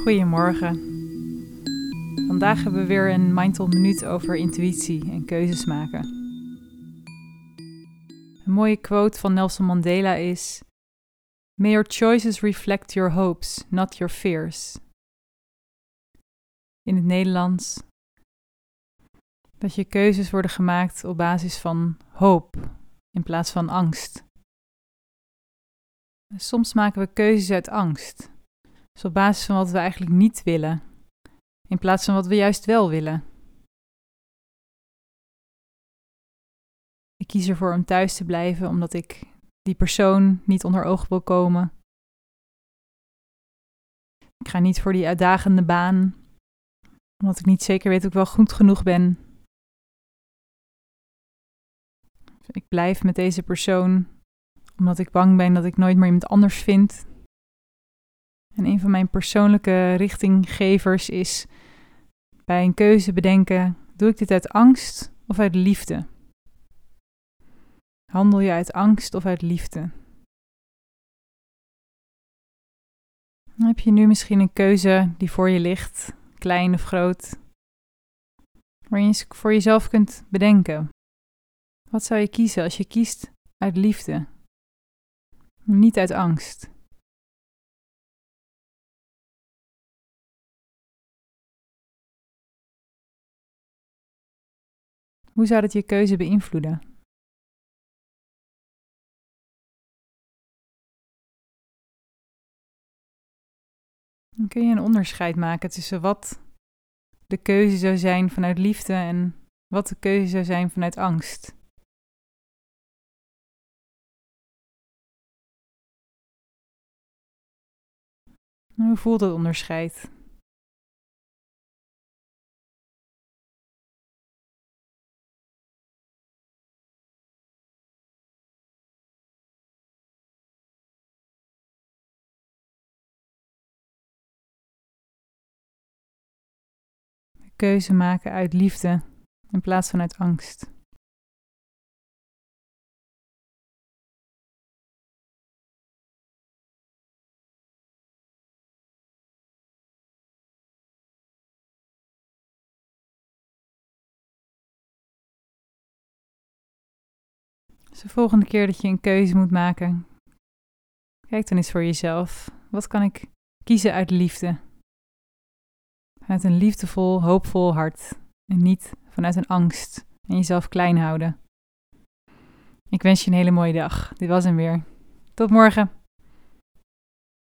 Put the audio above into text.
Goedemorgen. Vandaag hebben we weer een Mindful Minuut over intuïtie en keuzes maken. Een mooie quote van Nelson Mandela is: May your choices reflect your hopes, not your fears. In het Nederlands. Dat je keuzes worden gemaakt op basis van hoop in plaats van angst. Soms maken we keuzes uit angst. Dus op basis van wat we eigenlijk niet willen, in plaats van wat we juist wel willen. Ik kies ervoor om thuis te blijven omdat ik die persoon niet onder ogen wil komen. Ik ga niet voor die uitdagende baan, omdat ik niet zeker weet of ik wel goed genoeg ben. Ik blijf met deze persoon omdat ik bang ben dat ik nooit meer iemand anders vind. En een van mijn persoonlijke richtinggevers is bij een keuze bedenken: doe ik dit uit angst of uit liefde? Handel je uit angst of uit liefde? Heb je nu misschien een keuze die voor je ligt, klein of groot, waarin je voor jezelf kunt bedenken. Wat zou je kiezen als je kiest uit liefde, niet uit angst? Hoe zou dat je keuze beïnvloeden? Dan kun je een onderscheid maken tussen wat de keuze zou zijn vanuit liefde en wat de keuze zou zijn vanuit angst. Hoe voelt dat onderscheid? Keuze maken uit liefde in plaats van uit angst. Dus de volgende keer dat je een keuze moet maken, kijk dan eens voor jezelf. Wat kan ik kiezen uit liefde? Vanuit een liefdevol, hoopvol hart en niet vanuit een angst en jezelf klein houden. Ik wens je een hele mooie dag. Dit was hem weer. Tot morgen.